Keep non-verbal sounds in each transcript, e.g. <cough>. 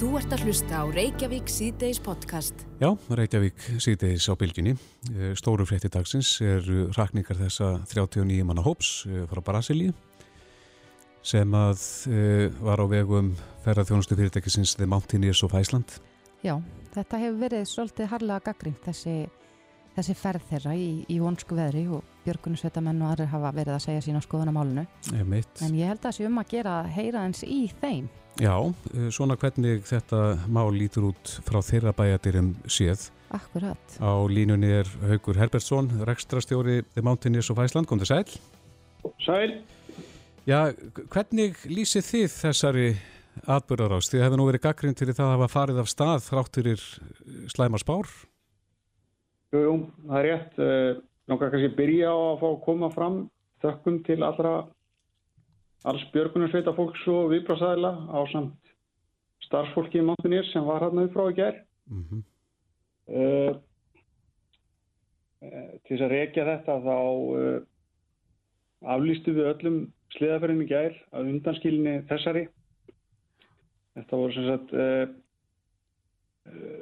Þú ert að hlusta á Reykjavík síðdeis podcast. Já, Reykjavík síðdeis á bylginni. Eh, stóru frétti dagsins er rakningar þessa 39 manna hóps eh, frá Brasilíu sem að e, var á vegum ferðarþjónustu fyrirtækisins The Mountaineers of Iceland. Já, þetta hefur verið svolítið harlega gaggringt þessi, þessi ferð þeirra í, í vonsku veðri og björgunusveitamenn og aðrir hafa verið að segja sína skoðun á málunu. En ég held að það sé um að gera heyra eins í þeim. Já, svona hvernig þetta mál lítur út frá þeirra bæjadirum séð. Akkurat. Á línunni er Haugur Herbertsson, rekstrastjóri The Mountaineers of Iceland. Kom þið sæl? Sæl. Já, hvernig lýsið þið þessari atbyrðarás? Þið hefði nú verið gaggrind til það að hafa farið af stað þrátturir slæma spár? Jú, jú, það er rétt. Eh, Nákvæmlega kannski byrja á að fá að koma fram þökkum til allra alls björgunarsveita fólks og viðbráðsæðila á samt starfsfólki í Montunir sem var hann upp frá í gerð. Mm -hmm. uh, uh, til þess að reykja þetta þá uh, aflýstu við öllum sliðaferðin í gær að undanskilinni þessari. Þetta voru sem sagt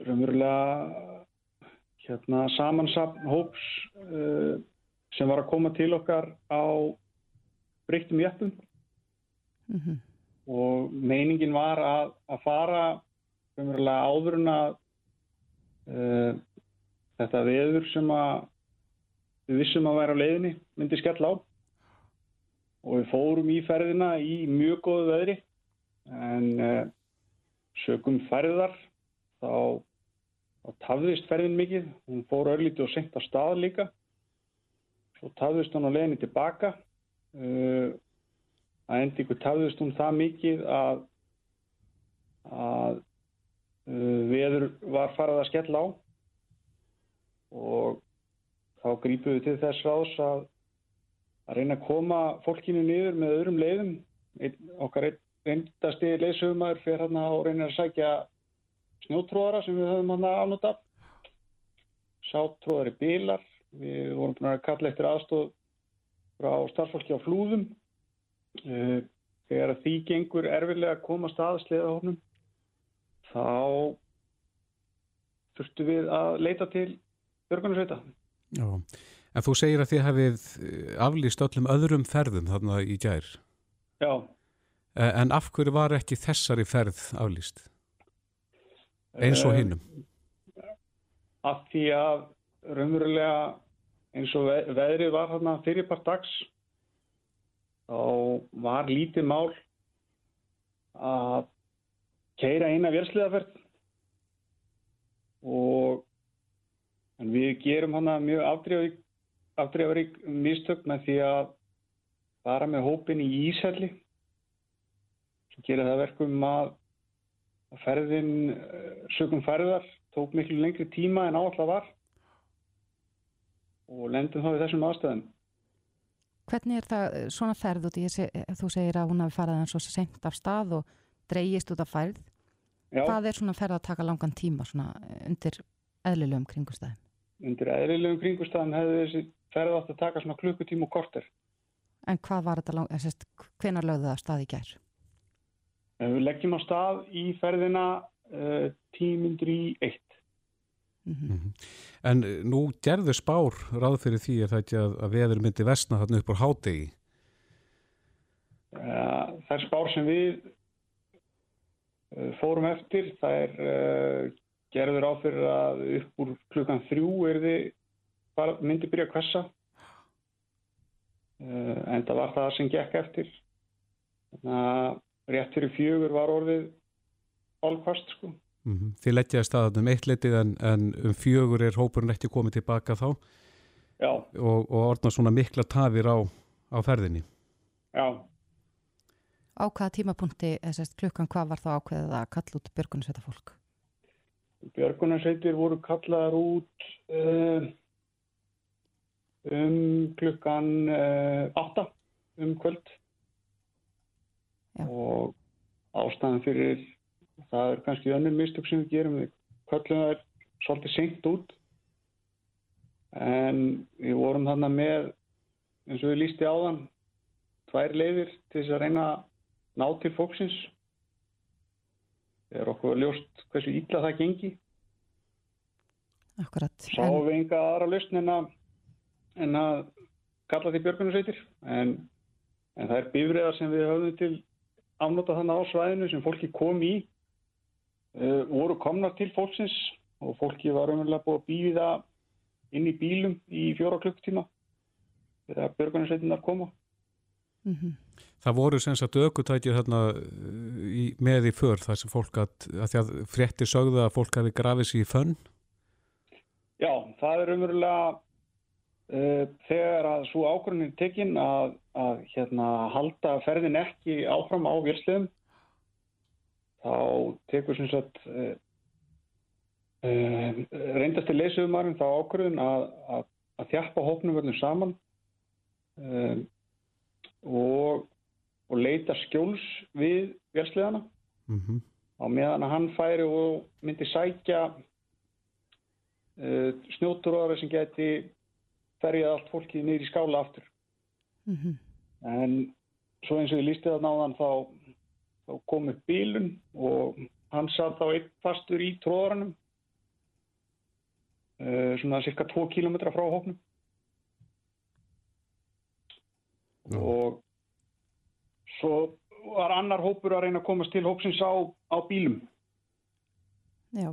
raunverulega hérna, samansapn hóps uh, sem var að koma til okkar á breyttum jöppum mm -hmm. og meiningin var að, að fara raunverulega áður en að uh, þetta veður sem að við vissum að vera á leiðinni myndi skell á og við fórum í ferðina í mjög góðu veðri en uh, sögum ferðar þá, þá tafðist ferðin mikið. Hún fór örlítið og senkt á stað líka. Svo tafðist hún á leginni tilbaka. Uh, að endi ykkur tafðist hún það mikið að að uh, veður var farað að skella á. Og þá grípuðu til þess ráðs að að reyna að koma fólkinu niður með öðrum leiðum. Ein, okkar reyndasti leysumar fyrir hérna og reynir að sækja snjótróðara sem við höfum hérna afnútt af. Sáttróðari bílar. Við vorum búin að kalla eftir aðstóð frá starffólki á flúðum. Eh, þegar því gengur erfilega að komast að sleðahofnum þá þurftu við að leita til björgunarsveita. Já. En þú segir að þið hafið eh, aflýst öllum öðrum ferðum þarna í gær. Já. E, en af hverju var ekki þessari ferð aflýst? Eins og hinnum? Af því að raunverulega eins og veðrið var þarna fyrirpart dags þá var lítið mál að keira eina vélsliðaferð og en við gerum hana mjög afdreifarík mistök með því að fara með hópin í Ísælli sem gerir það verkum að ferðin eh, sögum ferðar tók miklu lengri tíma en áallega var og lendum þá í þessum aðstæðum. Hvernig er það eh, svona ferð út í þessi, eh, þú segir að hún hafi farið eins og senkt af stað og dreyjist út af færð. Já. Hvað er svona ferð að taka langan tíma undir eðlilegum kringustæðum? Undir eðlilegum kringustæðum hefði þessi ferði átt að taka svona klukkutíma og korter. En hvað var þetta lang... hvenar lögðu það stað í gær? Við leggjum á stað í ferðina uh, tímyndur í eitt. Mm -hmm. En eh, nú gerður spár ráð fyrir því að það ekki að, að veður myndi vestna þarna upp á hádegi? Uh, það er spár sem við uh, fórum eftir. Það er uh, gerður áfyrir að upp úr klukkan þrjú er þið myndi byrja að kvessa uh, en það var það sem gekk eftir þannig að rétt fyrir fjögur var orðið allkvast sko. Mm -hmm. Þið leggjaði staðan um eitt letið en, en um fjögur er hópurinn ekki komið tilbaka þá? Já. Og, og orðna svona mikla tafir á, á ferðinni? Já. Á hvaða tímapunkti, þessast klukkan, hvað var þá ákveðið að kalla út björgunarsveita fólk? Björgunarsveitir voru kallaðar út uh, um klukkan uh, eh, 8 um kvöld Já. og ástæðan fyrir það er kannski önnur mistök sem við gerum. Við kvöldum það er svolítið senkt út. En við vorum þannig með eins og við lísti áðan tvær leiðir til þess að reyna ná til fóksins er okkur ljóst hversu ítla það gengi? Akkurat Sá en... við enga aðra lausn en að, en að kalla því björgunarsveitir. En, en það er bifriðar sem við höfum til afnóta þannig á svæðinu sem fólki kom í uh, voru komna til fólksins og fólki var umverulega búið að býða inn í bílum í fjóra klukktíma þegar björgunarsveitinnar koma mm -hmm. Það voru sem sagt aukutækir hérna í, með í för þar sem fólk að, að því að fréttir sögðu að fólk hafi grafið sér í fönn Já, það er umverulega Uh, þegar að svo ákvörðin er tekinn að, að hérna, halda ferðin ekki áfram á vilsliðum þá tekur sem sagt uh, uh, reyndast til leysuðumarinn þá ákvörðin að, að, að þjappa hópnum verðum saman og, og leita skjóls við vilsliðana mm -hmm. á meðan að hann færi og myndi sækja snjótturóðar sem geti ferjaði allt fólkið nýri í skála aftur. Mm -hmm. En svo eins og ég lísti það náðan þá, þá kom upp bílun og hann satt þá einn fastur í tróðaranum, uh, svona cirka 2 km frá hóknum. Mm. Og svo var annar hópur að reyna að komast til hópsins á, á bílum. Já,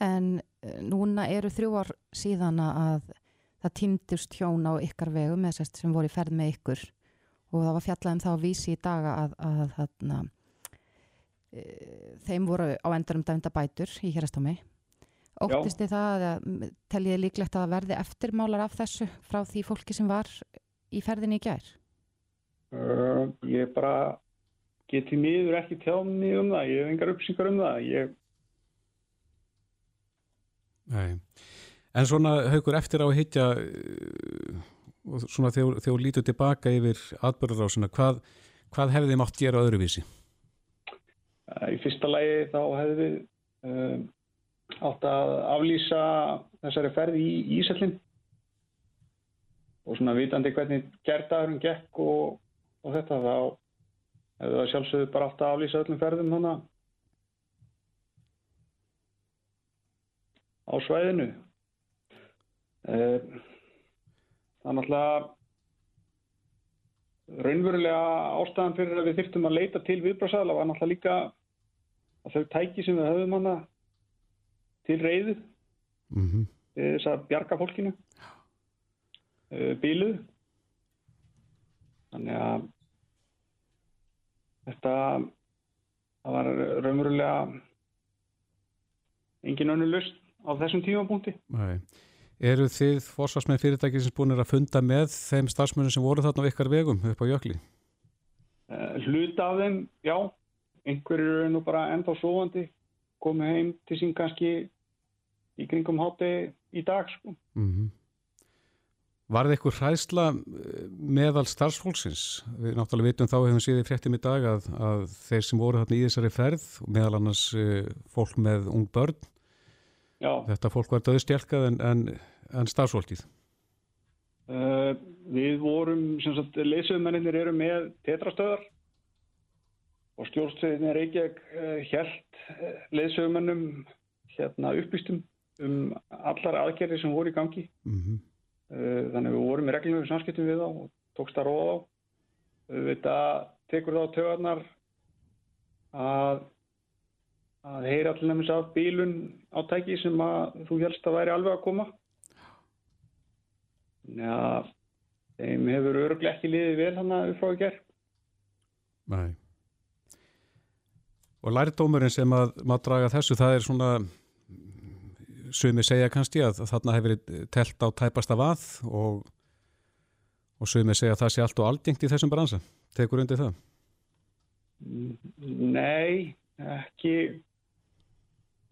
en eh, núna eru þrjú ár síðan að það týndust hjón á ykkar vegu með sérst sem voru í ferð með ykkur. Og það var fjallað um það að vísi í daga að, að, að, að e, þeim voru á endurum dæmda bætur í hérastámi Óttist þið það að teljiði líklegt að verði eftirmálar af þessu frá því fólki sem var í ferðinni í gær? Uh, ég bara geti miður ekki tjáð mig um það, ég hef engar uppsýkar um það. Ég Nei En svona haugur eftir á að hittja uh, svona þegar þú lítur tilbaka yfir atbyrðarásuna, hvað, hvað hefði þið mátt gera öðruvísi? Í fyrsta lægi þá hefði við um, átt að aflýsa þessari ferði í Ísallin og svona vitandi hvernig gerðaðurinn gekk og, og þetta þá hefði það sjálfsögðu bara átt að aflýsa öllum ferðum þannig á svæðinu það er náttúrulega raunverulega ástæðan fyrir að við þyrftum að leita til viðbráðsæðala var náttúrulega líka að þau tæki sem við höfum hana til reyðu mm -hmm. þess að bjarga fólkinu. Eh, bíluð þannig að þetta það var raunverulega engin önnu lust á þessum tímapunkti. Nei Eru þið fórsvarsmenn fyrirtæki sem búin að funda með þeim starfsmönnum sem voru þarna á ykkar vegum upp á jökli? Uh, hluta af þeim, já. Einhverjir eru nú bara ennþá sovandi, komið heim til sín kannski í kringum hátti í dag. Sko. Mm -hmm. Var það eitthvað hræðsla eh, meðal starfsfólksins? Við náttúrulega vitum þá hefum síðan fréttum í dag að, að þeir sem voru þarna í þessari ferð, meðal annars uh, fólk með ung börn, Já. Þetta fólk var döðstjálkað en, en en starfsfólkið? Uh, við vorum, sem sagt, leysumennir eru með tetrastöðar og skjólstöðin Reykjavík uh, held uh, leysumennum hérna uppbýstum um allar aðgerri sem voru í gangi. Mm -hmm. Þannig við vorum í reglum við samskiptum við þá og tókst að róða á. Þetta tekur þá tögarnar að að heyra allir nefnins af bílun átæki sem að þú helst að væri alveg að koma Já, þeim hefur öruglega ekki liðið vel hann að í gerð. Nei. Og lærdómurinn sem að maður draga þessu, það er svona, sumi segja kannski að þarna hefur telt á tæpasta vað og, og sumi segja að það sé allt og aldjengt í þessum bransa. Tekur undir það? Nei, ekki,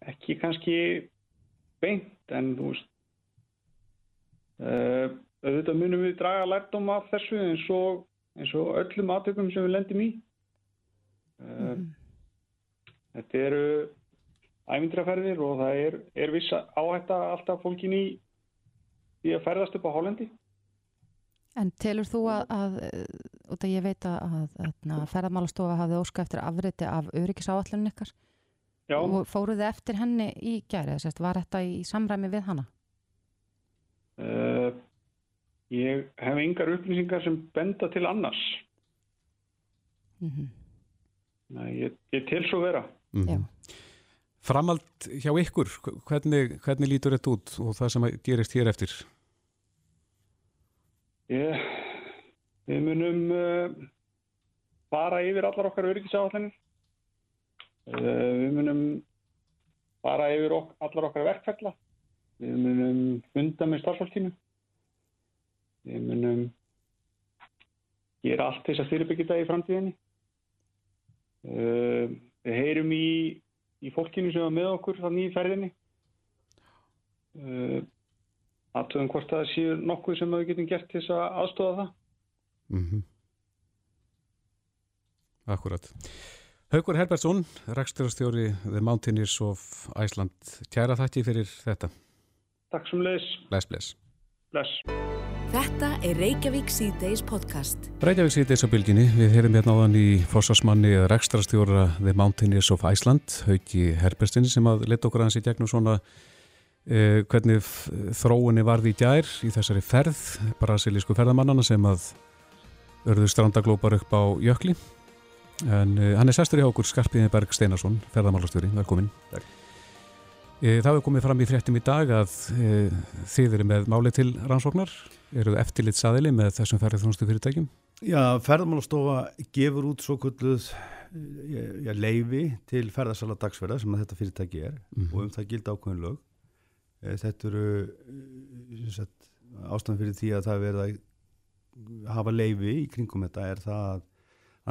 ekki kannski beint, en þú veist, Uh, auðvitað munum við draga lærdom af þessu eins og, eins og öllum aðtökum sem við lendum í. Uh, mm. Þetta eru ævindraferðir og það er, er viss áhætta alltaf fólkin í, í að ferðast upp á Hálendi. En telur þú að, að út af ég veit að, að ferðarmálastofa hafði óska eftir afriti af öryggisáallunum ykkar, Já. Og fóruð þið eftir henni í gæri? Var þetta í samræmi við hana? Uh, ég hef yngar upplýsingar sem benda til annars. Mm -hmm. Nei, ég, ég til svo vera. Mm -hmm. Framald hjá ykkur, hvernig, hvernig lítur þetta út og það sem gerist hér eftir? Ég, við munum uh, fara yfir allar okkar öryggisáallanir. Uh, við munum fara yfir ok allar okkar verkfælla. Við munum funda með starfsfólkinu. Við munum gera allt þess að fyrirbyggja það í framtíðinni. Uh, við heyrum í, í fólkinu sem var með okkur þannig í ferðinni. Uh, aðtöðum hvort það séu nokkuð sem við getum gert til þess að aðstofa það. Mm -hmm. Akkurat. Haugur Herbertsson, reksturastjóri The Mountaineers of Iceland. Kæra þakki fyrir þetta. Takk sem leis. Bless, bless. Bless. Þetta er Reykjavík C-Days podcast. Reykjavík C-Days á bylginni. Við heyrum hérna áðan í fórsvarsmanni eða reksturastjóra The Mountaineers of Iceland, Haugi Herbertsin, sem að leta okkur aðeins í gegnum svona eh, hvernig þróunni varði í gær í þessari ferð, brasilísku ferðamannana sem að örðu strandaglópar upp á jökli en uh, hann er sestur í okkur Skarpiði Berg Steinarsson, ferðamálastjóri, velkomin Takk. Eh, það hefur komið fram í fréttum í dag að e, þið eru með máli til rannsóknar, eru eftirlit saðili með þessum ferðarþjónustu fyrirtækjum? Já, ferðarmálastofa gefur út svo kulluð ja, leifi til ferðarsala dagsverða sem þetta fyrirtæki er mm og um það gildi ákveðin lög. Þetta eru ástæðan fyrir því að það verða að hafa leifi í kringum þetta er það að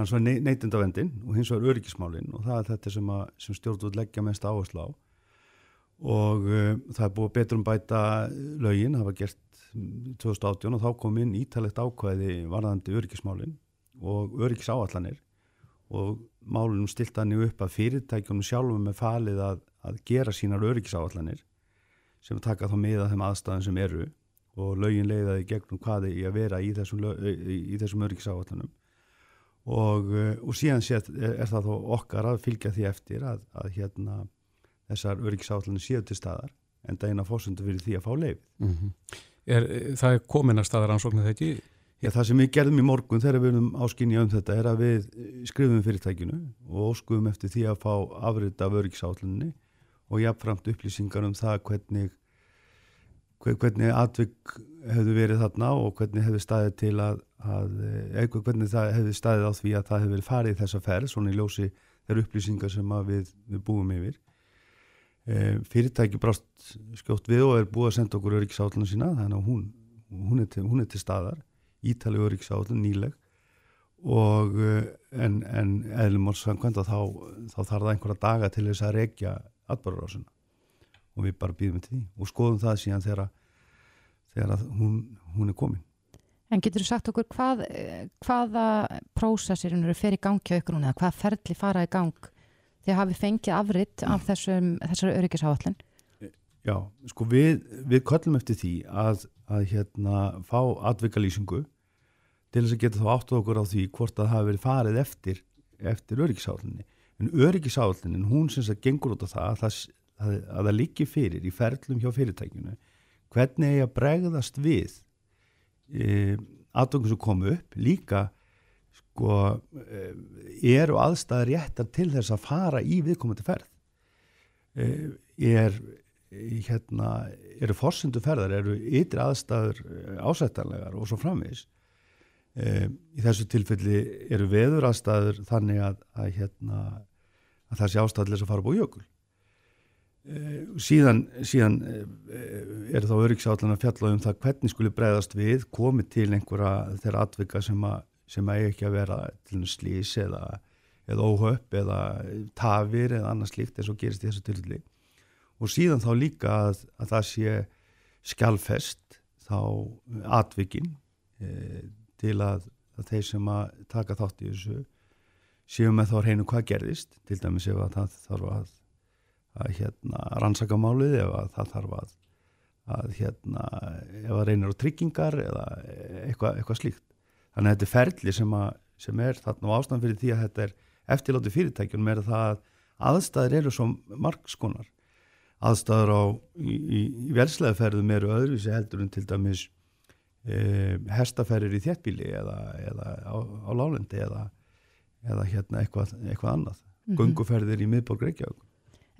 hans var neytindavendin og hins var öryggismálin og það er þetta sem, sem stjórnvöld leggja mest áherslu á. Og uh, það er búið betur um bæta lögin, það var gert 2018 og þá kom inn ítalegt ákvæði varðandi öryggismálin og öryggisáallanir og málunum stilt hann upp að fyrirtækjunum sjálfum er falið að, að gera sínar öryggisáallanir sem taka þá með að þeim aðstæðan sem eru og lögin leiðaði gegnum hvaði í að vera í þessum, þessum öryggisáallanum og, eh, og síðan sér, er, það þó okkar að fylgja því eftir að, að hérna, þessar öryggisállinu séu til staðar en það er eina fósundu fyrir því að fá leif mm -hmm. er, Það er komin að staðar ansóknu þetta í? Já, það sem við gerðum í morgun þegar við erum áskynja um þetta er að við skrifum fyrirtækinu og óskuðum eftir því að fá afrið af öryggisállinni og jáfnframt upplýsingar um það hvernig hvernig atvik hefðu verið þarna og hvernig hefðu staðið til að að eitthvað hvernig það hefði staðið á því að það verið farið þessa ferð svona í ljósi þeirra upplýsingar sem við, við búum yfir. E, fyrirtæki brást skjótt við og er búið að senda okkur öryggisállinu sína þannig að hún, hún, er til, hún er til staðar. Ítali öryggisállinu nýleg. Og en, en eðlum að þá, þá þarf það einhverja daga til þess að regja atbárarásuna og við bara býðum til því og skoðum það síðan þegar, þegar hún, hún er komin En getur þú sagt okkur hvað, hvaða prósessir eru fyrir gangi á ykkur núna, hvaða ferli fara í gang þegar hafi fengið afriðt af þessum, þessari öryggisáallin? Já, sko við, við köllum eftir því að, að hérna fá atvikalýsingu til þess að geta þá áttu okkur á því hvort að það hafi verið farið eftir, eftir öryggisállinni. En öryggisállinin, hún syns að gengur út af það að það, að, að það líki fyrir í ferlum hjá fyrirtækinu, hvernig er að bregðast við e, aðdöngum sem komu upp líka sko e, eru aðstæðar réttar til þess að fara í viðkomandi ferð. E, er hérna eru fórsendu ferðar, eru ytri aðstæður e, ásættanlegar og svo framvis e, í þessu tilfelli eru veður aðstæður þannig að, að hérna að það sé ástæðilegs að fara búið jökul síðan, síðan eh, er þá öryggsátlan að fjalla um það hvernig skuli breyðast við komið til einhverja þeirra atvika sem að, sem að ekki að vera til slís eða, eða óhöpp eða tafir eða annars líkt eins og gerist í þessu tilfelli. Og síðan þá líka að, að það sé skjálfest þá atvikin e, til að, að þeir sem að taka þátt í þessu séu með þá reynu hvað gerðist til dæmis ef að það þarf að að hérna, rannsaka málið ef það þarf að, að hérna, ef það reynir á tryggingar eða eitthvað, eitthvað slíkt. Þannig að þetta er ferli sem, að, sem er þarna á ástæðan fyrir því að þetta er eftirláti fyrirtækjunum er það að aðstæður eru svo margskonar aðstæður á í, í, í velslegaferðum eru öðruvísi heldur en til dæmis e, hestaferðir í þéttbíli eða, eða á, á lálendi eða, eða hérna eitthvað, eitthvað annað mm -hmm. gunguferðir í miðborg Reykjavík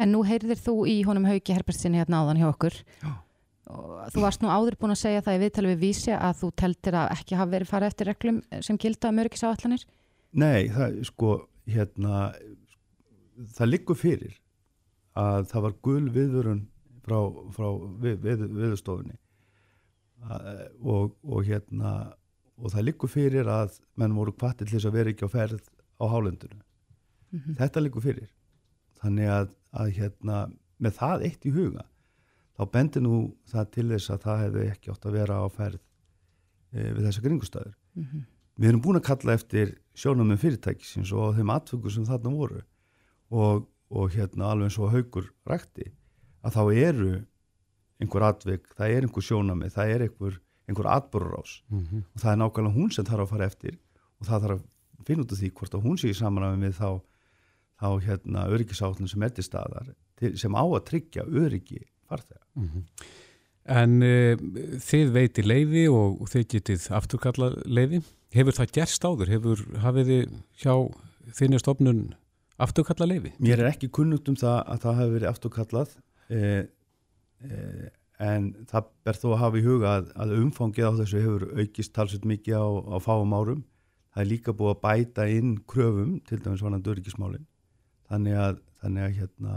En nú heyrðir þú í honum Hauki Herbertsinni hérna áðan hjá okkur. Já. þú varst nú áður búin að segja það í viðtali við vísi að þú teltir að ekki hafa verið farið eftir reglum sem gilda mörgisáallanir Nei, það sko hérna það liggur fyrir að það var gul viðvörun frá, frá við, við, viðstofunni og, og hérna og það liggur fyrir að menn voru kvartir til þess að vera ekki á ferð á hálendunum mm -hmm. þetta liggur fyrir þannig að, að hérna með það eitt í huga þá bendir nú það til þess að það hefði ekki átt að vera á ferð e, við þessa gringustæður mm -hmm. við erum búin að kalla eftir sjónum með fyrirtækisins og þeim atfengur sem þarna voru og og hérna alveg eins og haugur rækti að þá eru einhver atvik, það er einhver sjónami það er einhver, einhver atbúrurás mm -hmm. og það er nákvæmlega hún sem þarf að fara eftir og það þarf að finna út af því hvort að hún sé í samanlæmi með þá, þá hérna öryggisállin sem er til staðar til, sem á að tryggja öryggi farþega mm -hmm. En e, þið veitir leiði og, þið getið afturkalla leiði hefur það gerst áður? Hefur, hafið þið hjá þinni stofnun afturkalla leifi? Mér er ekki kunnugt um það að það hefur verið afturkallað eh, eh, en það ber þó að hafa í huga að, að umfangið á þessu hefur aukist talsveit mikið á, á fáum árum það er líka búið að bæta inn kröfum til dæmis vanan dörgismálin þannig að, þannig að hérna,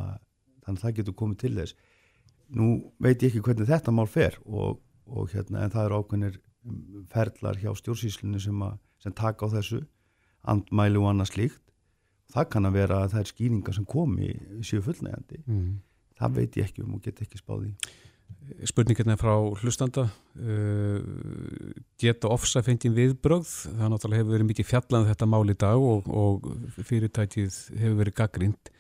þannig að það getur komið til þess. Nú veit ég ekki hvernig þetta mál fer og, og hérna en það eru ákveðinir ferlar hjá stjórnsýslunni sem, sem taka á þessu andmæli og annað slíkt. Það kann að vera að það er skýringar sem komi séu fullnægandi mm. það veit ég ekki um og get ekki spáði Spurningina frá hlustanda uh, geta ofsafengin viðbröð það náttúrulega hefur verið mikið fjallan um þetta mál í dag og, og fyrirtækið hefur verið gaggrind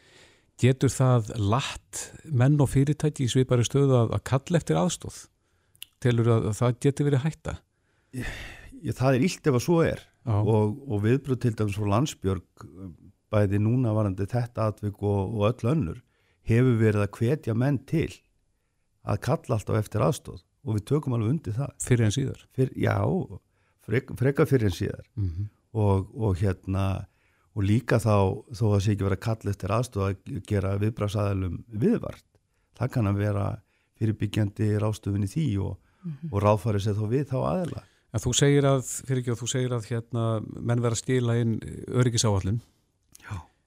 getur það latt menn og fyrirtæki í svipari stöðu að, að kalla eftir aðstóð telur að, að það getur verið hætta? Ég, ég, Það er illt ef að svo er. Og, og viðbröð til dæmis frá landsbjörg bæði núna varandi þetta atvik og, og öll önnur hefur verið að hvetja menn til að kalla alltaf eftir aðstóð og við tökum alveg undir það. Fyrir en síðar? Fyr, já, frek, freka fyrir en síðar. Mm -hmm. og, og hérna og líka þá þó að það sé ekki verið að kalla eftir aðstóð að gera viðbrasaðalum viðvart. Það kann að vera fyrirbyggjandi rástöfin í því og, mm -hmm. og ráðfarið sér þá við þá aðela En þú segir að, fyrir ekki að þú segir að hérna menn vera að stila inn öryggisáallin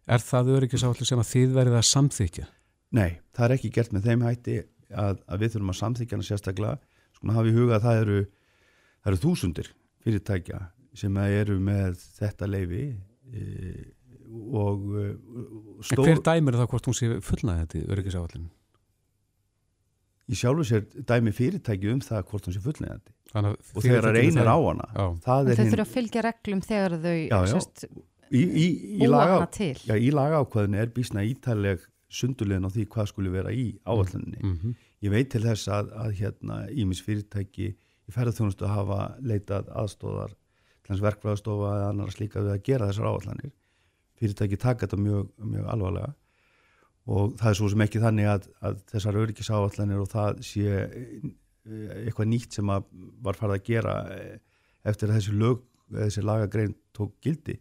Er það öryggisáallu sem að þið verið að samþykja? Nei, það er ekki gert með þeim hætti að, að við þurfum að samþykja hana sérstaklega. Svona hafi í huga að það eru, það eru þúsundir fyrirtækja sem eru með þetta leifi e, og e, stór... En hver dæmir það hvort hún sé fullnaði þetta öryggisáallinu? Í sjálfu sér dæmi fyrirtæki um það hvort hún sé fullnaði þetta og þegar það reynir á hana. Þau þurfa að fylgja reglum þegar þau... Já, já. Sest í, í, í laga, já, í laga ákvaðinu er bísna ítaleg sundurlegin á því hvað skulle vera í áallinni mm -hmm. ég veit til þess að, að hérna Ímis fyrirtæki í ferðarþjónustu hafa leitað aðstóðar verkfræðastofa eða annar slíka við að gera þessar áallanir fyrirtæki taka þetta mjög, mjög alvarlega. Og það er svo sem ekki þannig að, að þessar öryggisáallanir og það sé eh, eitthvað nýtt sem var farið að gera eh, eftir að þessi lög, þessi lagagrein tók gildi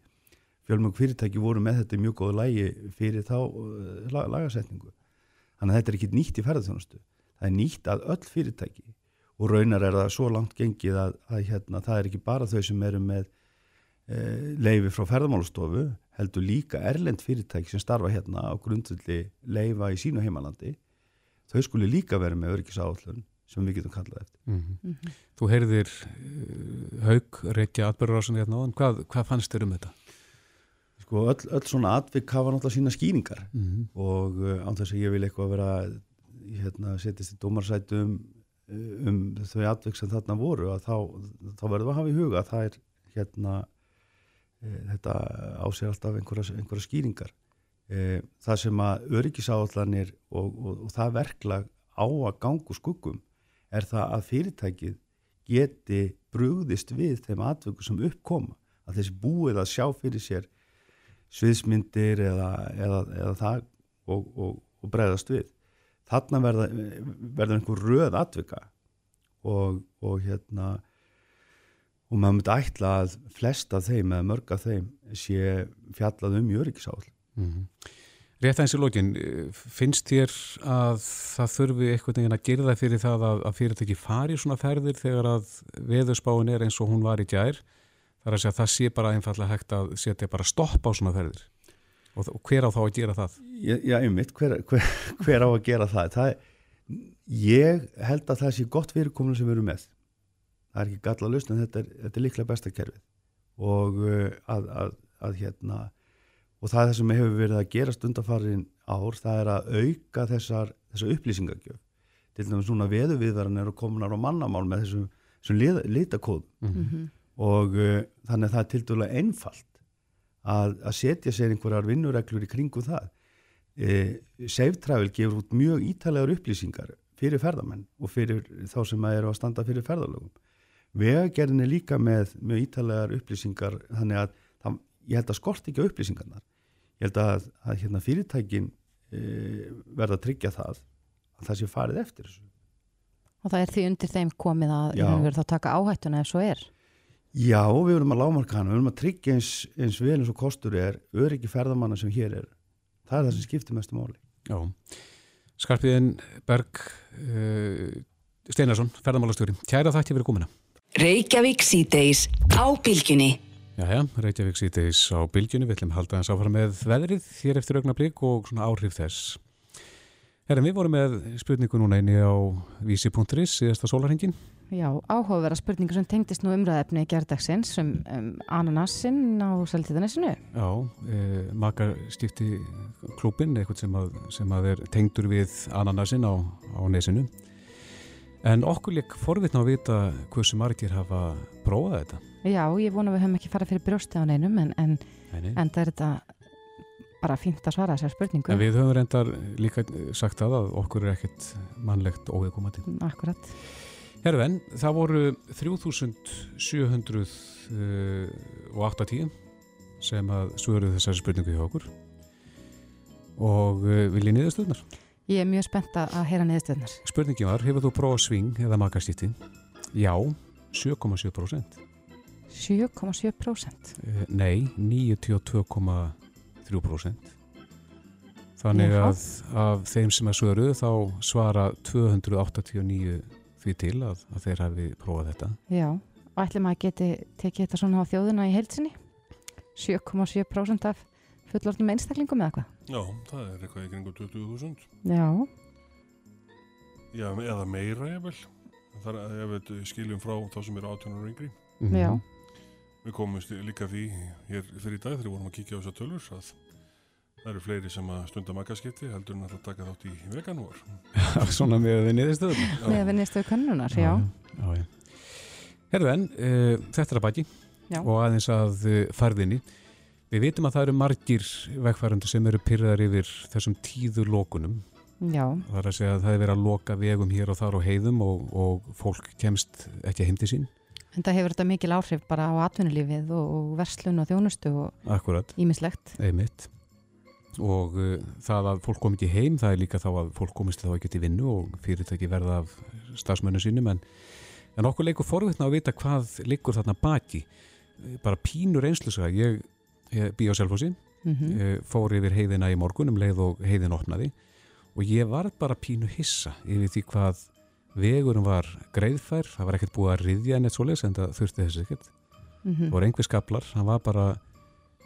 fjölmjög fyrirtæki voru með þetta mjög góðu lægi fyrir þá uh, lagasetningu. Þannig að þetta er ekki nýtt í ferðarþjónustu. Það er nýtt að öll fyrirtæki og raunar er það svo langt gengið að, að hérna, það er ekki bara þau sem eru með e, leifi frá ferðarmálustofu, heldur líka erlend fyrirtæki sem starfa hérna á grundvöldi leifa í sínu heimalandi. Þau skuli líka vera með örgisáallun sem við getum kallað eftir. Mm -hmm. Mm -hmm. Þú heyrðir uh, haug reykja atbyrgarásan hérna á hann. Hvað, hvað fannst þér um þetta? Sko öll, öll svona atvik hafa náttúrulega sína skýringar. Mm -hmm. og uh, án þess að ég vil eitthvað vera hérna, setjast í dómarsætum uh, um þau atvik sem þarna voru að þá, þá verðum við að hafa í huga að það er hérna uh, þetta ásér alltaf einhverja, einhverja skýringar. Uh, það sem að öryggisáallanir og, og, og það verkla á að gangu skuggum er það að fyrirtækið geti brugðist við þeim atvöku sem uppkoma að þessi búið að sjá fyrir sér sviðsmyndir eða, eða, eða það og, og, og breyðast við. Þarna verða, verður einhver röð atvika og, og hérna og maður myndi ætla að flesta þeim eða mörga þeim sé fjallað um jörgisáll mm -hmm. Rétt aðeins í lógin, finnst þér að það þurfi eitthvað neginn að gera það fyrir það að, að fyrirtæki fari svona ferðir þegar að veðurspáin er eins og hún var í gær þar að segja að það sé bara einfallega hægt að setja bara stopp á svona ferðir og, og hver á þá að gera það? Já, já einmitt, hver, hver, <laughs> hver á að gera það? það er, ég held að það sé gott fyrirkominu sem við erum með það er ekki galla lausn en þetta er, þetta er líklega besta kerfið og uh, að, að, að hérna og það er það sem hefur verið að gera stundafarin ár, það er að auka þessar, þessar upplýsingagjöf til dæmis svona veðuviðverðan eru kominar á mannamál með þessum, þessum litakóðum mm -hmm. Og uh, þannig að það er til dæmis einfalt að, að setja sér einhverjar vinnureglur í kringu það e, Safe Travel gefur út mjög ítalegar upplýsingar fyrir ferðamenn og fyrir þá sem eru að standa fyrir ferðalögum Vegagerðin er líka með mjög ítalegar upplýsingar þannig að það, ég held að skort ekki upplýsingarnar. Ég held að, að hérna, fyrirtækin e, verða að tryggja það að það sé farið eftir þessu. Og það er því undir þeim komið að að taka áhættuna ef svo er? Já, við verðum að lámarka hana, við verðum að tryggja eins, eins vel eins og kostur er, öryggi ferðamanna sem hér er. Það er það sem skiptir mestu máli. Já, Skarpiðin Berg uh, Steinarsson, ferðamálastjóri. Kæra þætti verið komina. Reykjavík síðdeis á bylginni. Jæja, Reykjavík síðdeis á bylginni. Við ætlum að halda þess áfara með veðrið hér eftir augnablík og svona áhrif þess. Herra, við vorum með spurningu núna inni á vísi.is síðasta sólarhengin. Já, áhugaverða spurningu sem tengdist nú umræðefni í gerðdagsins um, um ananassinn á Sæltíðanessinu. Já, e, makar stífti klúpin, eitthvað sem að, sem að er tengdur við ananassinn á, á nesinu. En okkur lík forvitna að vita hversu margir hafa prófað þetta. Já, ég vona að við höfum ekki farað fyrir brjósti á neinum en, en, en það er þetta bara fínt að svara þessar spurningu. En við höfum reyndar líka sagt að, að okkur er ekkert mannlegt óveðkomandi. Akkurat. Herðan, það voru 3780 sem að svöruð þessari spurningu hjá okkur og eh, viljið niðurstöðnar. Ég er mjög spennt að heyra niðurstöðnar. Spurningi var, hefur þú prófað sving eða makastýtti? Já, 7,7%. 7,7%? Nei, 92,3%. Þannig að af þeim sem er svöruð þá svara 289 því til að, að þeir hafi prófað þetta. Já, og ætlum að geti tekið þetta svona á þjóðuna í heilsinni? 7,7% af fullortum einstaklingum eða hvað? Já, það er eitthvað í kringum 20.000. Já. Já, eða meira ég vel. Það er ef við skiljum frá þá sem eru 18 ára yngri. Mm -hmm. Já. Við komumst líka því hér fyrir í dag þegar við vorum að kíkja á þessar tölur að það eru fleiri sem að stunda makaskipti heldur en að taka þátt í veganvor. <laughs> Svona með við niðurstöðum. Með við niðurstöðu kannunar, já. já, já. Herðu en, uh, þetta er að baki já. og aðeins að uh, farðinni. Við vitum að það eru margir vegfærandur sem eru pyrraðar yfir þessum tíðu lókunum. Já. Það er að segja að það er verið að loka vegum hér og þar og heiðum og, og fólk kemst ekki heim til sín. En það hefur þetta mikil áhrif bara á atvinnulífið og, og verslun og þjónustu og ímislegt. Og uh, það að fólk kom ekki heim það er líka þá að fólk komist þá ekki til vinnu og fyrirtæki verða af stafsmönnu sínum en, en okkur leikur forvittna að vita hvað leikur þarna baki. Bara pínur einslusa ég, ég bý á Selfossi mm -hmm. fór yfir heiðina í morgun um leið og heiðin opnaði. Og ég var bara pínu hissa yfir því hvað vegurum var greiðfær það var ekkert búið að riðja en eitt svoleiðs en það þurfti þessi ekkert mm -hmm. það voru einhver skablar, hann var bara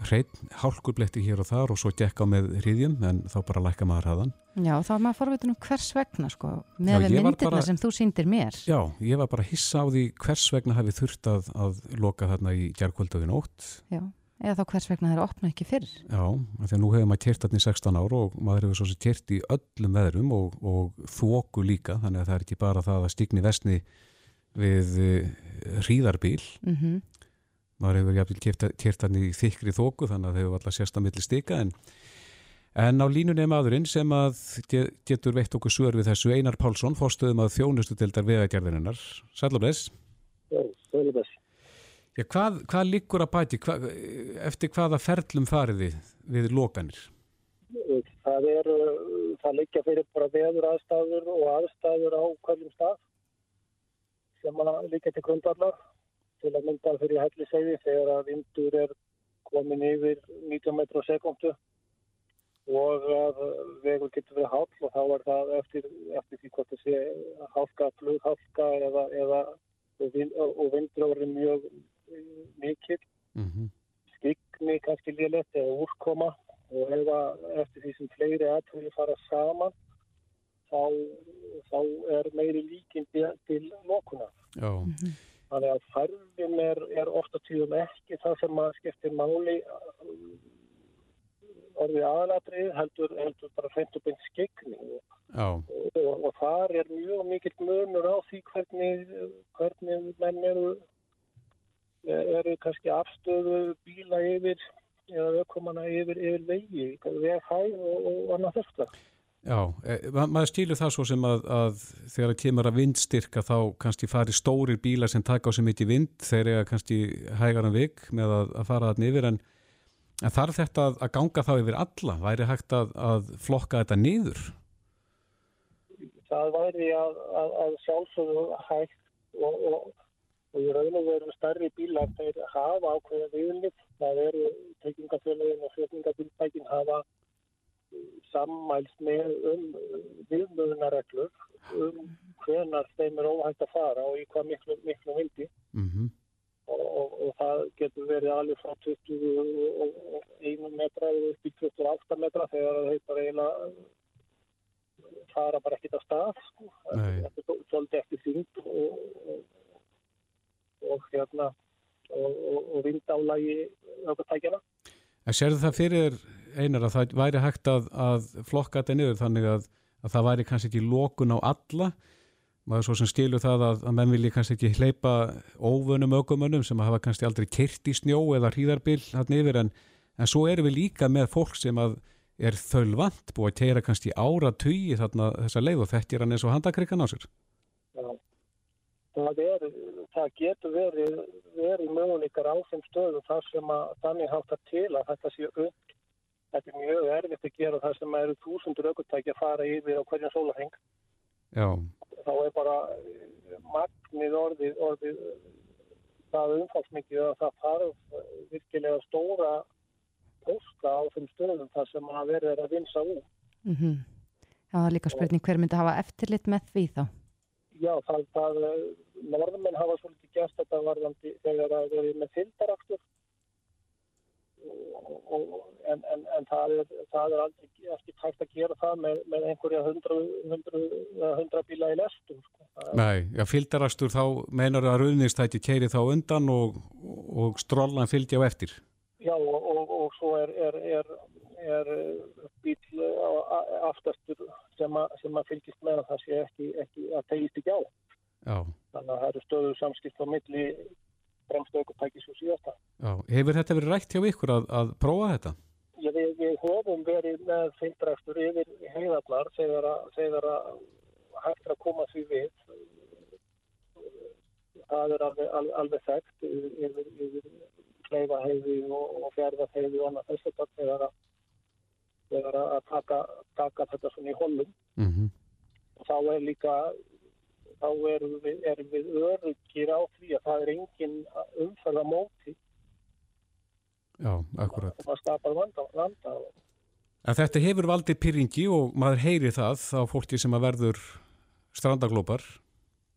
hreitn hálkurbletti hér og þar og svo gekk á með hriðjum en þá bara lækka maður hraðan. Já, þá er maður forvitin um hvers vegna sko, með myndirna bara, sem þú síndir mér. Já, ég var bara hissa á því hvers vegna hafi þurft að, að loka þarna í gerðkvöldaði nótt. Já, eða þá hvers vegna þeir opna ekki fyrr. Já, því að nú hefur maður kert í 16 ár og maður hefur svo sem kert í öllum veðrum og, og þóku líka, þannig að það er ekki bara það að stigni vestni við hríðarbíl mm -hmm maður hefur jafnvel kert hann í þykri þóku þannig að þau hefur alltaf sérst á milli stika en, en á línunni er maðurinn sem að getur veitt okkur svör við þessu Einar Pálsson, fórstöðum að þjónustu til þar vegagerðininnar. Sælumleis? Sælumleis. Já, hvað, hvað liggur að bæti? Hva, eftir hvaða ferlum fariði við lokanir? það er, það liggja fyrir bara veður aðstæður og aðstæður á hverjum stað sem liggja til grundarlar til að mynda fyrir helliseiði þegar að vindur er komin yfir 19 metru sekundu og að vegur getur verið hálf og þá er það eftir, eftir því hvort það sé hálka, flughalka eða, eða og vindur árið mjög mikill. Mm -hmm. skikni kannski liðlegt eða úrkoma. Og eða eftir því sem fleiri aðtölu fara saman þá, þá er meiri líkindi til lokuna mm -hmm. þannig að færðin er, er ofta tíðum ekki það sem að skiptir máli orðið aðalatrið heldur, heldur bara hreint og beint skegning og, og, og þar er mjög mikill munur á því hvernig, hvernig menn eru eru kannski afstöðu bíla yfir eða auðkomana yfir, yfir vegi vegfæð og, og annað þetta Já, e, maður stýlu það svo sem að, að þegar það kemur að vindstyrka þá kannski fari stórir bílar sem taka á sig mitt í vind þegar það kannski hægar en vik með að, að fara þarna yfir en En þarf þetta að, að ganga þá yfir alla? Væri hægt að, að flokka þetta niður? Það væri að, að sjálfsögðu hægt og, og, og í raun og veru starri bílar þeir hafa ákveða viðlið. Það eru tekingafélagin og flutningabíltækin hafa sammælst með um viðmöðunareglur um hvenar þeim er óhægt að fara og í hvað miklu, miklu vildi. Mm -hmm og, og, og það getur verið alveg frá 21 metra upp í 28 metra þegar það heitar eiginlega fara bara ekkit að stað sko. þetta er svolítið eftir þyngd og, og hérna og vindálægi aukastækjana En sérðu það fyrir einar að það væri hægt að, að flokka þetta niður þannig að, að það væri kannski ekki lókun á alla maður svo sem stilur það að, að menn vilji kannski ekki hleypa óvönum ökumönnum sem hafa kannski aldrei kert í snjó eða hríðarbill hann yfir en, en svo erum við líka með fólk sem að er þölvant búið að keira kannski ára tugi þarna þessa leið og er hann eins og handakrikkan á sér. Það, er, það getur verið, verið möguleikar á þeim stöðum þar sem að þannig háttar til að þetta sé upp. Þetta er mjög erfitt að gera það sem eru þúsundur aukvöldtæki að fara yfir á hverjan sólaheng. Já þá er bara eh, magnið orðið, orðið það umfalsmikið að það þarf virkilega stóra posta á þeim stöðum þar sem að verður að vinsa úr. Mm -hmm. Já, það er líka spurning hver myndi hafa eftirlit með því þá? Já, það, það norðmenn hafa svolítið gert þetta varðandi þegar það verður með fylgdarakstur en, en, en það, er, það er aldrei ekki tægt að gera það með, með einhverja hundra, hundra, hundra bíla í lestum sko. Nei, já, fylgdarastur þá meinar að rauðnistæti keiri þá undan og, og strollan fylgja á eftir Já, og, og, og svo er, er, er, er bíl aftastur sem, a, sem að fylgist með að það sé ekki, ekki að tegist ekki á Já. þannig að það eru stöðu samskipt á milli fremstu aukvöldtækis og síðasta. Já, hefur þetta verið rætt hjá ykkur að, að prófa þetta? Já, við, við höfum verið með feildrækstur yfir heiðallar þegar að, þegar að hægt að koma því við. Það er alveg, alveg, alveg þekkt yfir, yfir kleiðaheiði og, og fjærðaheiði og annað þess að þegar að, þegar að taka, taka þetta svona í holum. Mm -hmm. Þá er líka þá erum við, erum við öryggir á því að það er engin umfæða móti Já, akkurat. Það skapar vanda, vanda En þetta hefur valdið pyrringi og maður heyri það á fólki sem að verður strandaglópar.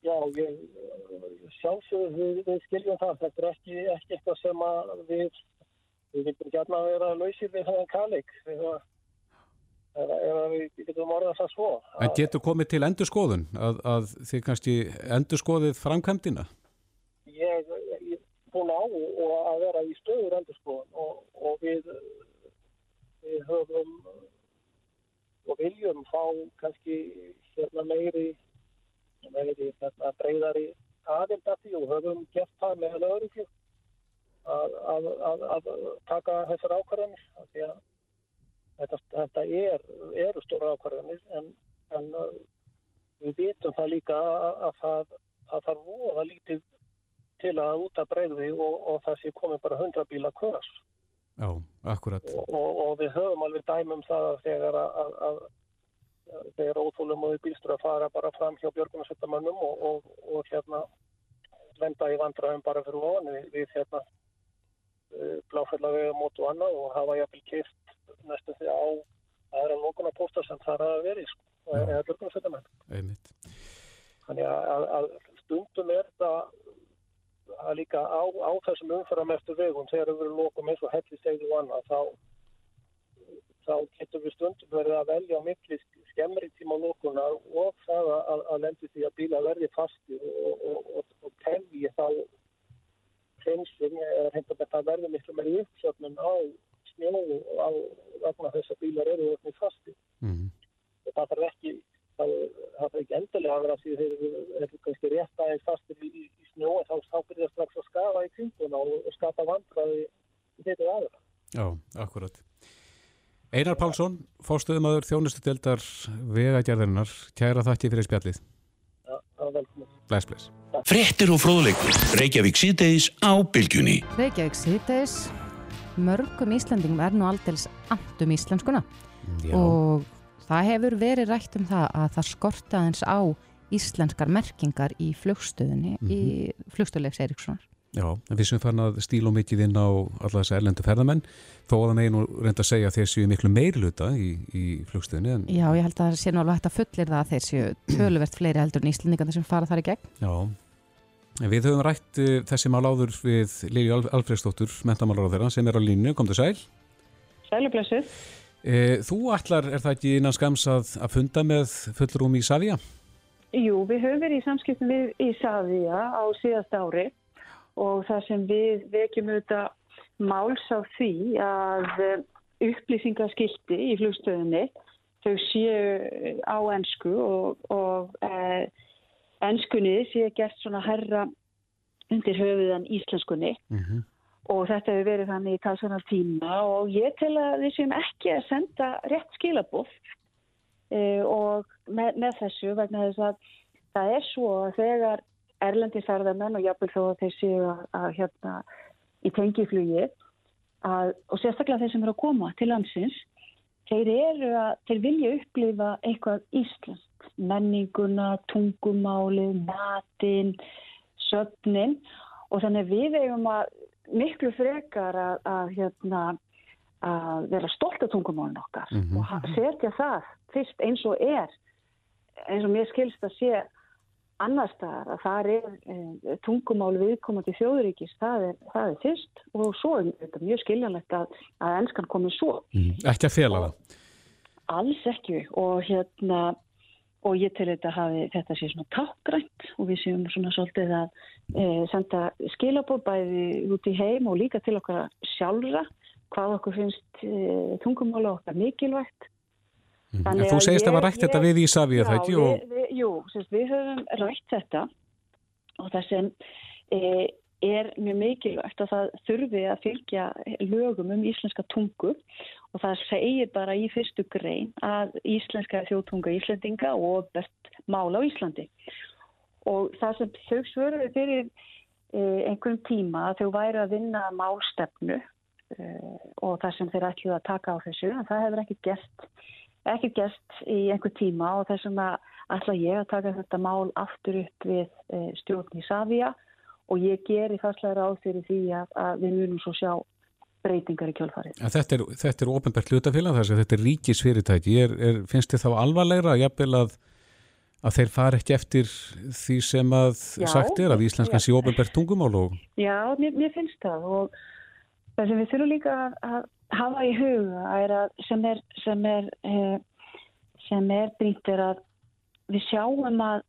Já, ég sjálfsögur við, við skiljum það. Þetta er ekki, ekki eitthvað sem að við við viljum að vera lausir við þennan kallik þegar eða við getum orðað það svo. En getur komið til endurskoðun að, að þið kannski endurskoðið framkvæmdina? Ég er búin á og að vera í stöður endurskoðun og, og við, við höfum og viljum fá kannski hérna meiri, meiri hérna, breyðari aðild að því og höfum gert það með lögur að, að, að taka þessar ákvarðanir því að þetta, þetta er, eru stóra ákvarðanir en, en uh, við vitum það líka að, að það, að það voða lítið til að út að breyði og, og það sé komið bara 100 bíla kvöðs Já, akkurat. Og, og, við höfum alveg dæmum það að þegar að, að, að þegar óþólum og bílstur að fara bara fram hjá björgunarsveitamönnum og, og hérna lenda í vandraðum bara fyrir ofan við, við hérna uh, bláfællavega mót og annað og hafa jafnvel kipt næstu því á aðra lókunarpóstar sem það hafa verið sko, eða björgunarsveitamenn. Einmitt. Þannig að, að stundum er það að líka á, á þessum umfæramestu vegum þegar við verum lókum eins og helli segðu annað þá, þá getur við stundum verið að velja á mikli skemmri tíma lókunar og það að, að lendi því að bíla verði fasti og, og, og, og telji þá hreinsum eða reynda með það verði miklu meiri uppsöfnum á snjóðu á vegna þess að bílar eru orðinni fasti. Mm -hmm. Það þarf ekki það er ekki endilega að vera því þeir eru kannski rétt aðeins fastir í, í, í snjó en þá, þá byrja strax að skafa í kringuna og, og skapa vandraði í þetta aðra. Já, akkurat. Einar Pálsson, fórstuðumadur þjónustudeldar vegagerðarinnar, kæra þakki fyrir spjallið. Já, það var velkominn. Bless, bless. Frettir og fróðleikur, Reykjavík síðdeis á bylgjunni. Reykjavík síðdeis, mörgum Íslandingum er nú aldels andum íslenskuna Já. og Það hefur verið rætt um það að það skortaðins á íslenskar merkingar í flugstöðunni, mm -hmm. í mhm. flugstöðulegs Erikssonar. Já, við sem fann að stíl og mikið inn á alla þess að erlendu ferðamenn, þó að það meginu reynda að segja að þeir séu miklu meirluta í, í flugstöðunni. En... Já, ég held að það sé náttúrulega hægt að fullir það að þeir séu töluvert fleiri heldur en íslendingar sem fara þar í gegn. Já, við höfum rætt uh, þessi mál áður við Lili Alfredsdóttur, mentamálar á þeirra, sem er á línu, kom til sæl. Sælublessuð. E, þú ætlar, er það ekki innan skams að, að funda með fullrúm í Savia? Jú, við höfum verið í samskiptum við í Savia á síðast ári og það sem við vekjum auðvitað máls á því að e, upplýsingaskildi í flugstöðinni þau séu á ennsku og, og e, ennskunni séu gert svona herra undir höfuðan íslenskunni. Mm -hmm og þetta hefur verið þannig í talsverðan tíma og ég tel að við séum ekki að senda rétt skilabóð e, og með, með þessu vegna þess að það er svo að þegar erlendi ferðarmenn og jápil þó að þeir séu að, að hérna í tengiflugi að, og sérstaklega þeir sem eru að koma til landsins þeir eru að, þeir vilja upplifa eitthvað íslensk menninguna, tungumáli, matin söfnin. Og þannig við eigum að miklu frekar að, að, hérna, að vera stolt af tungumálun okkar mm -hmm. og setja það fyrst eins og er. Eins og mér skilst að sé annar staðar að það er e, tungumál viðkomandi þjóðuríkis það er, það er fyrst. Og svo er þetta mjög skiljanlegt að, að ennskan komi svo. Mm, Ekki að fela það? Alls ekki. Og hérna og ég til þetta hafi þetta sé svona takkgrænt og við séum svona svolítið að e, senda skilabóð bæði út í heim og líka til okkar sjálfra hvað okkur finnst e, tungumála okkar mikilvægt mm. En þú segist að það var rætt ég, þetta við í Savíu það ekki? Og... Við, við, jú, sérst, við höfum rætt þetta og það sem e, er mjög mikilvægt að það þurfi að fylgja lögum um íslenska tungu og það segir bara í fyrstu grein að íslenska þjóðtunga Íslandinga og best mála á Íslandi. Og það sem þau svöruði fyrir eh, einhverjum tíma að þau væri að vinna málstefnu eh, og það sem þeir ætluði að taka á þessu en það hefur ekki gert ekki gert í einhver tíma. Og þess að ætla ég að taka þetta mál aftur upp við eh, stjórn í Savia. Og ég ger í fastlega ráð fyrir því að, að við munum svo sjá breytingar í kjölfarið. Ja, þetta er, er ofinbært hlutafélag þess að þetta er ríkisfyrirtæki. Er, er, finnst þið þá alvarlegra að, að þeir fara ekki eftir því sem að já, sagt er að íslenskan sé ofinbært tungumál? Og... Já, mér, mér finnst það og það sem við þurfum líka að hafa í huga er að sem er sem er, eh, sem er brýnt er að við sjáum að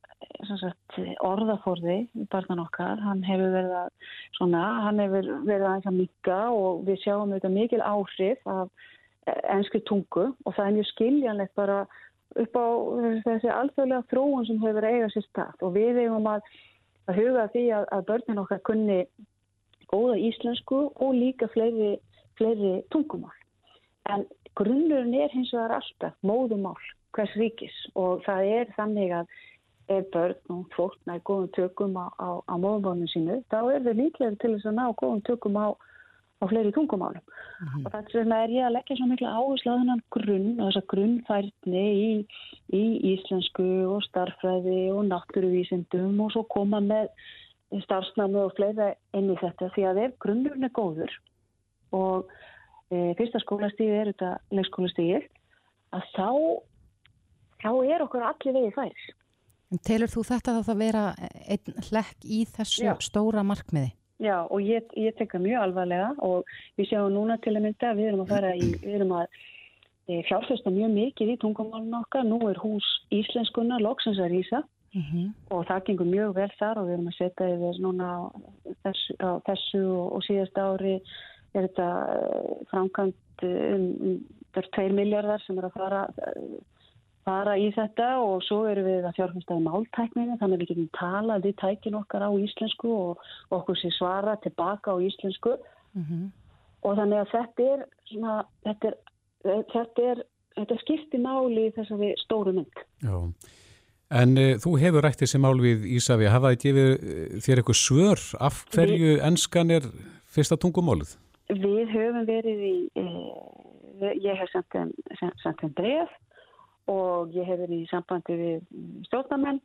sagt, orðaforði barnan okkar, hann hefur verið að svona, hann hefur verið að að mikka og við sjáum auðvitað mikil áhrif af ennsku tungu og það er mjög skiljanlegt bara upp á þessi alþjóðlega þróun sem hefur eigað sér stað. Og við eigum að, að huga því að, að börnin okkar kunni góða íslensku og líka fleiri, fleiri tungumál. En grunnurinn er hins vegar alltaf móðumál hvers ríkis og það er þannig að ef börn og fólk næri góðum tökum á, á, á móðumálunum sínu, þá er það líklega til þess að ná góðum tökum á, á fleiri tungumálum mm -hmm. og þess vegna er ég að leggja svo miklu áherslu á þennan grunn og þessa grunnfærni í, í íslensku og starfræði og náttúruvísindum og svo koma með starfsnámi og fleira inn í þetta því að ef grunnurinn er góður og e, fyrsta skólastíði er þetta leikskólastíði að þá þá er okkur allir vegið færis Telur þú þetta að það vera einn hlekk í þessu Já. stóra markmiði? Já og ég, ég tekka mjög alvarlega og við sjáum núna til að mynda við erum að fara í, við erum að e, fjárfesta mjög mikið í tungumálun okkar, nú er hús íslenskunna loksins að rýsa mm -hmm. og það gengur mjög vel þar og við erum að setja yfir núna á þessu, á þessu og, og síðast ári er þetta e, framkvæmt um, um, það er 2 miljardar sem er að fara fara í þetta og svo erum við að fjárfæsta í máltækninu þannig að við getum talað í tækin okkar á íslensku og okkur sé svara tilbaka á íslensku mm -hmm. og þannig að þetta er svona, þetta er, þetta er, þetta er skipti máli í þessari stóru mynd. Já, en e, þú hefur rætt þessi mál við Ísafi, hafaði gefið eh, þér eitthvað svör af hverju við, enskan er fyrsta tungumálið? Við höfum verið í, e, ég hef sendt þeim bref og ég hef verið í sambandi við stjórnarmenn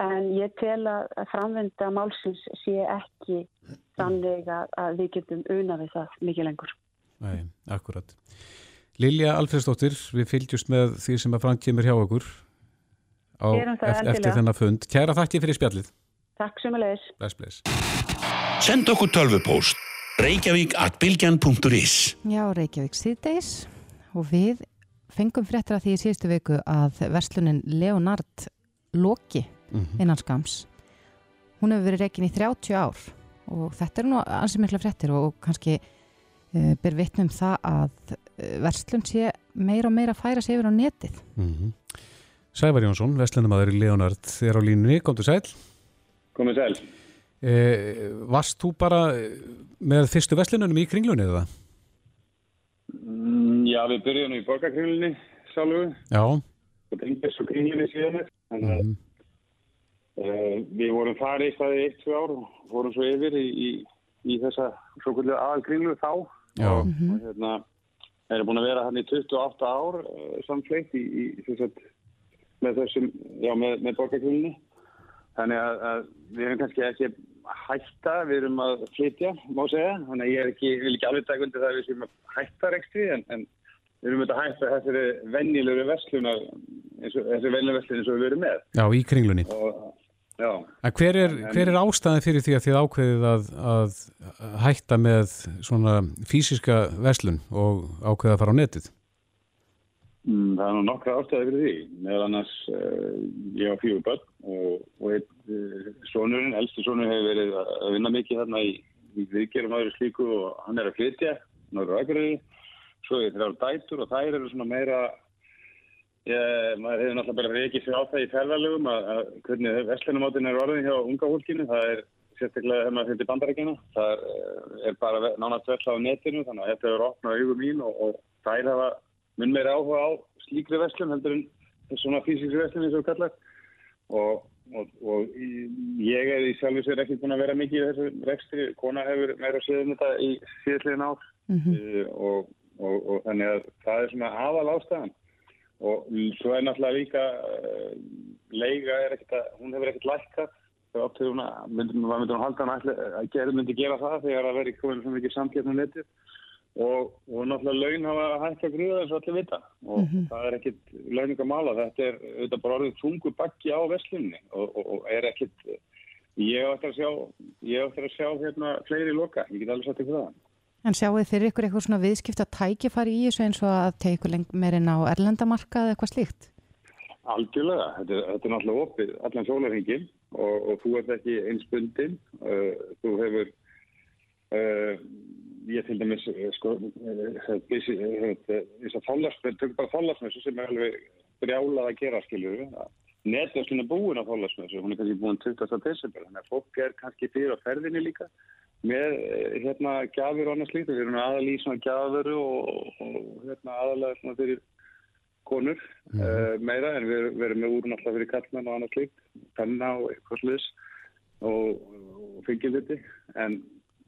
en ég tel að framvenda málsins sé ekki þannig að við getum unna við það mikið lengur. Nei, akkurat. Lilja Alfredsdóttir, við fylgjumst með því sem að Frank kemur hjá okkur á, eftir, eftir þennan fund. Kæra þakki fyrir spjallið. Takk sem að leis. Bless, bless. Send okkur tölvupóst reykjavík at bilgjan.is Já, Reykjavík síðdeis og við fengum fréttir að því í síðustu viku að verslunin Leonard Loki mm -hmm. innan skams hún hefur verið reikin í 30 ár og þetta er nú ansið mikla fréttir og kannski uh, ber vittnum það að uh, verslun sé meira og meira að færa sig yfir á netið mm -hmm. Sævar Jónsson, vestlunumæður í Leonard þér á línunni, kom til sæl Komið sæl eh, Varst þú bara með fyrstu vestlunum í kringlunni eða? Mm, já, við byrjum í borgarkringlunni sjálfu. Já. Og tengis og kringlunni síðan. Þannig að mm. uh, við vorum farið í staði eitt, tvö ár og vorum svo yfir í, í, í þessa svo kvöldu aðalkringlu þá. Já. Og, -hmm. og hérna, erum búin að vera hann í 28 ár uh, samfleitt í, í þess að með þessum, já, með, með borgarkringlunni. Þannig að, að við erum kannski ekki hætta, við erum að flytja, má segja, þannig að ég ekki, vil ekki alveg taka undir það að við séum að hætta rekstri, en, en við erum að hætta þessari vennilegri verslunar, þessari vennilegri verslunar eins og við verum með. Já, í kringlunni. Og, já. En hver er, hver er ástæðin fyrir því að þið ákveðið að, að hætta með svona fysiska verslun og ákveðið að fara á netið? Mm, það er nú nokkra ástæði fyrir því. Meðal annars, uh, ég á fjögur börn og, og einn uh, sonurinn, elsti sonurinn hefur verið að vinna mikið þarna í, í viðgerum aðra slíku og hann er að flytja, náður aðgræði. Svo er það dætur og þær eru svona meira, ég, maður hefur náttúrulega bara reykið sér á það í ferðarlegum að, að hvernig vestlunumáttin er orðin hjá unga hólkinu. Það er sérstaklega þegar maður fyrir bandarækina. Það er, eh, er bara nánast vell á netinu þannig að þetta er opnað augum mín og, og þær hafa mun meira áhuga á slíkri vestlun heldur en svona fysisri vestlun eins og kallar. Og, og, og ég er í sjálf og sér ekki búin að vera mikið í þessu rekstri, kona hefur meira séð um þetta í síðastlegin ár. Mm -hmm. uh, og, og þannig að það er svona aðal ástæðan og svo er náttúrulega líka uh, leiga er ekkert að, hún hefur ekkert lækkað. Þegar áttur hún að myndum við að halda hann að gera myndi gera það þegar að veri komin svo mikið samkjöfnum netið og, og náttúrulega laun hafa hægt að gruða eins og allir vita. Og mm -hmm. það er ekkit launingamála, þetta er þetta bara orðið tungu bakki á veslinni og, og, og er ekkit ég átti að sjá, ég átti að sjá hérna fleiri loka, ég get alveg satt ykkur það. En sjáu fyrir ykkur eitthvað svona viðskipt að tækifari í þessu eins og að teiku meirinn á erlendamarka eða eitthvað slíkt? Algjörlega, þetta er, þetta er náttúrulega opið allan sólarhengin og þú ert ekki einsbundin uh, þú hefur uh, ég til dæmis eh, sko þess eh, eh, að þállarsmjössu, tökum bara þállarsmjössu sem er alveg brjálað að gera skilju netverslun er búin á þállarsmjössu hún er kannski búin 20. desember þannig að fólk er kannski fyrir á ferðinni líka með hérna gafur og annars líkt við erum aðal í svona gafuru og, og hérna aðalega svona fyrir konur mm -hmm. uh, meira en við, við erum með úr náttúrulega fyrir kallmenn og annars líkt penna og eitthvað sluðis og, og fengjum þetta en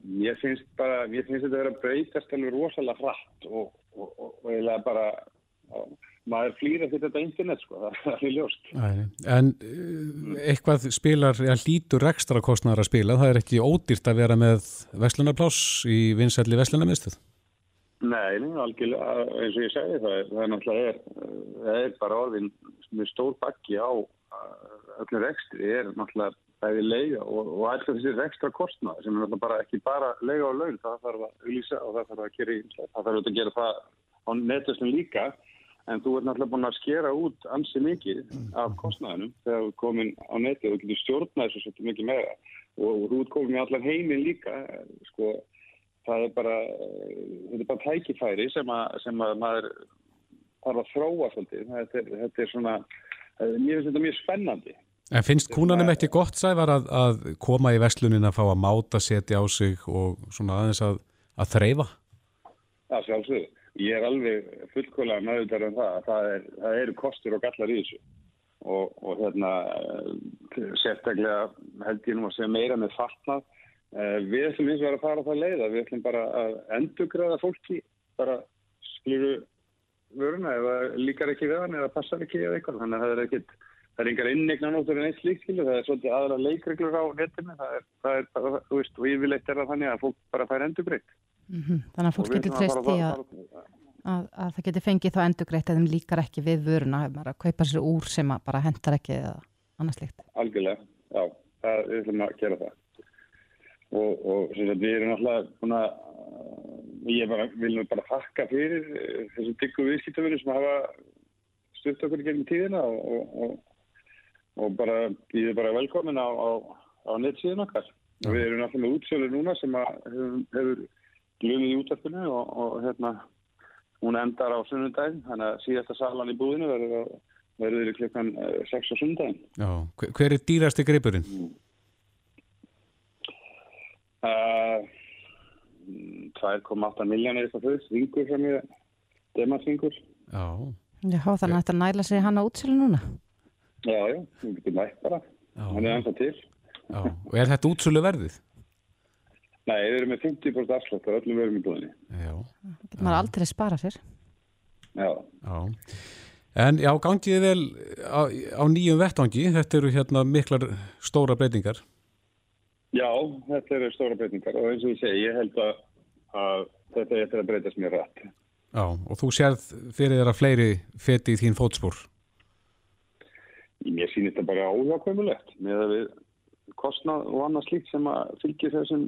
mér finnst bara, mér finnst þetta að vera breytast alveg rosalega hratt og, og, og, og eiginlega bara maður flýra þetta internet sko, <laughs> það er ljóst. En eh, eitthvað spilar, eða hlítur ekstra kostnæðar að spila, það er ekki ódýrt að vera með vestlunarpláss í vinsælli vestlunarmiðstöð? Nei, algjörlega, eins og ég segi það, það er náttúrulega, er, það er bara orðin með stór bakki á öllum rekstri, er náttúrulega bæði leiga og, og alltaf þessi ekstra kostnað sem er bara ekki bara leiga og laun, það þarf að auðvisa og það þarf að gera, það þarf að gera það á netustum líka en þú ert náttúrulega búin að skera út ansi mikið af kostnaðinum þegar þú komin á neti og getur stjórnað þessu svolítið mikið meira og, þú ert komin í allar heiminn líka, sko það er bara, þetta er bara tækifæri sem að, sem að maður þarf að þróa svolítið. Þetta er, þetta er svona, mér finnst þetta mjög spennandi. En finnst kúnanum ekki gott sævar að, að koma í vestlunin að fá að máta, setja á sig og svona aðeins að, að þreyfa? Það sjálfsögur. Ég er alveg fullkólega meðvitað um það að það, er, það eru kostur og gallar í þessu og, og hérna sérstaklega held ég nú að segja meira með fatnað Eh, við ætlum eins og að fara það leiða, við ætlum bara að endurgræða fólki, bara skilju vöruna eða líkar ekki við hann eða passar ekki eða eitthvað, þannig að það er ekkit, það er engar innegna nótur en eitt slíkt skilju, það er svolítið aðra leikreglur á netinu, það er, það er bara, þú veist, og yfirleitt er það þannig að fólk bara fær endurgrætt. Mm -hmm. Þannig að fólk getur treyst í að, að, að það getur fengið þá endurgrætt eða þeim líkar ekki við vöruna, að kaupa sér úr sem bara hendar ekki eða annars líkt. Algjörlega, já, það, við ætlum að gera það og, og sagt, við erum alltaf að ég bara, vil nú bara þakka fyrir eh, þessu diggu viðskiptafinu sem hafa stutt okkur gegnum tíðina og, og, og bara ég er bara velkomin á, á, á nettsíðan okkar. Ja. við erum alltaf með útsölu núna sem hefur, hefur glöðið í útvarpinu og hérna hún endar á sunnundagin þannig að síðasta salan í búðinu verður verður klukkan 6 eh, á sunnundagin Já, hver er dýrasti greipurinn? Mm. Uh, 2,8 miljónir eitthvað þau, svingur sem ég demarsvingur Já, já þannig að þetta næla sig hann á útsölu núna. Já, já, við getum nætt bara. Hann er ennþá til. Já. Og er þetta útsölu verðið? Nei, við erum með 50% afsláttar öllum verðum í búinni Já. Það getur maður aldrei spara sér. Já, já. En já, gangiði vel á, á nýjum vettvangi, þetta eru hérna miklar stóra breytingar. Já, þetta eru stóra breytingar. Og eins og ég segi, ég held að, að þetta er að breytast mjög rætt. Já, og þú sérð fyrir þeirra fleiri feti í þín fótspór? Mér sýnir þetta bara óhjákvæmulegt með að við kostnað og annað slíkt sem að fylgja þessum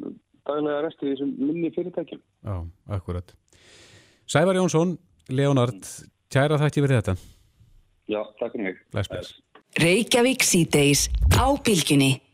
daglega resti í þessum minni fyrirtækjum. Já, akkurat. Sævar Jónsson, Leonard, kæra þætti verið þetta. Já, takk fyrir mig. Læsbjörns. Reykjavík síðdeis á bylginni.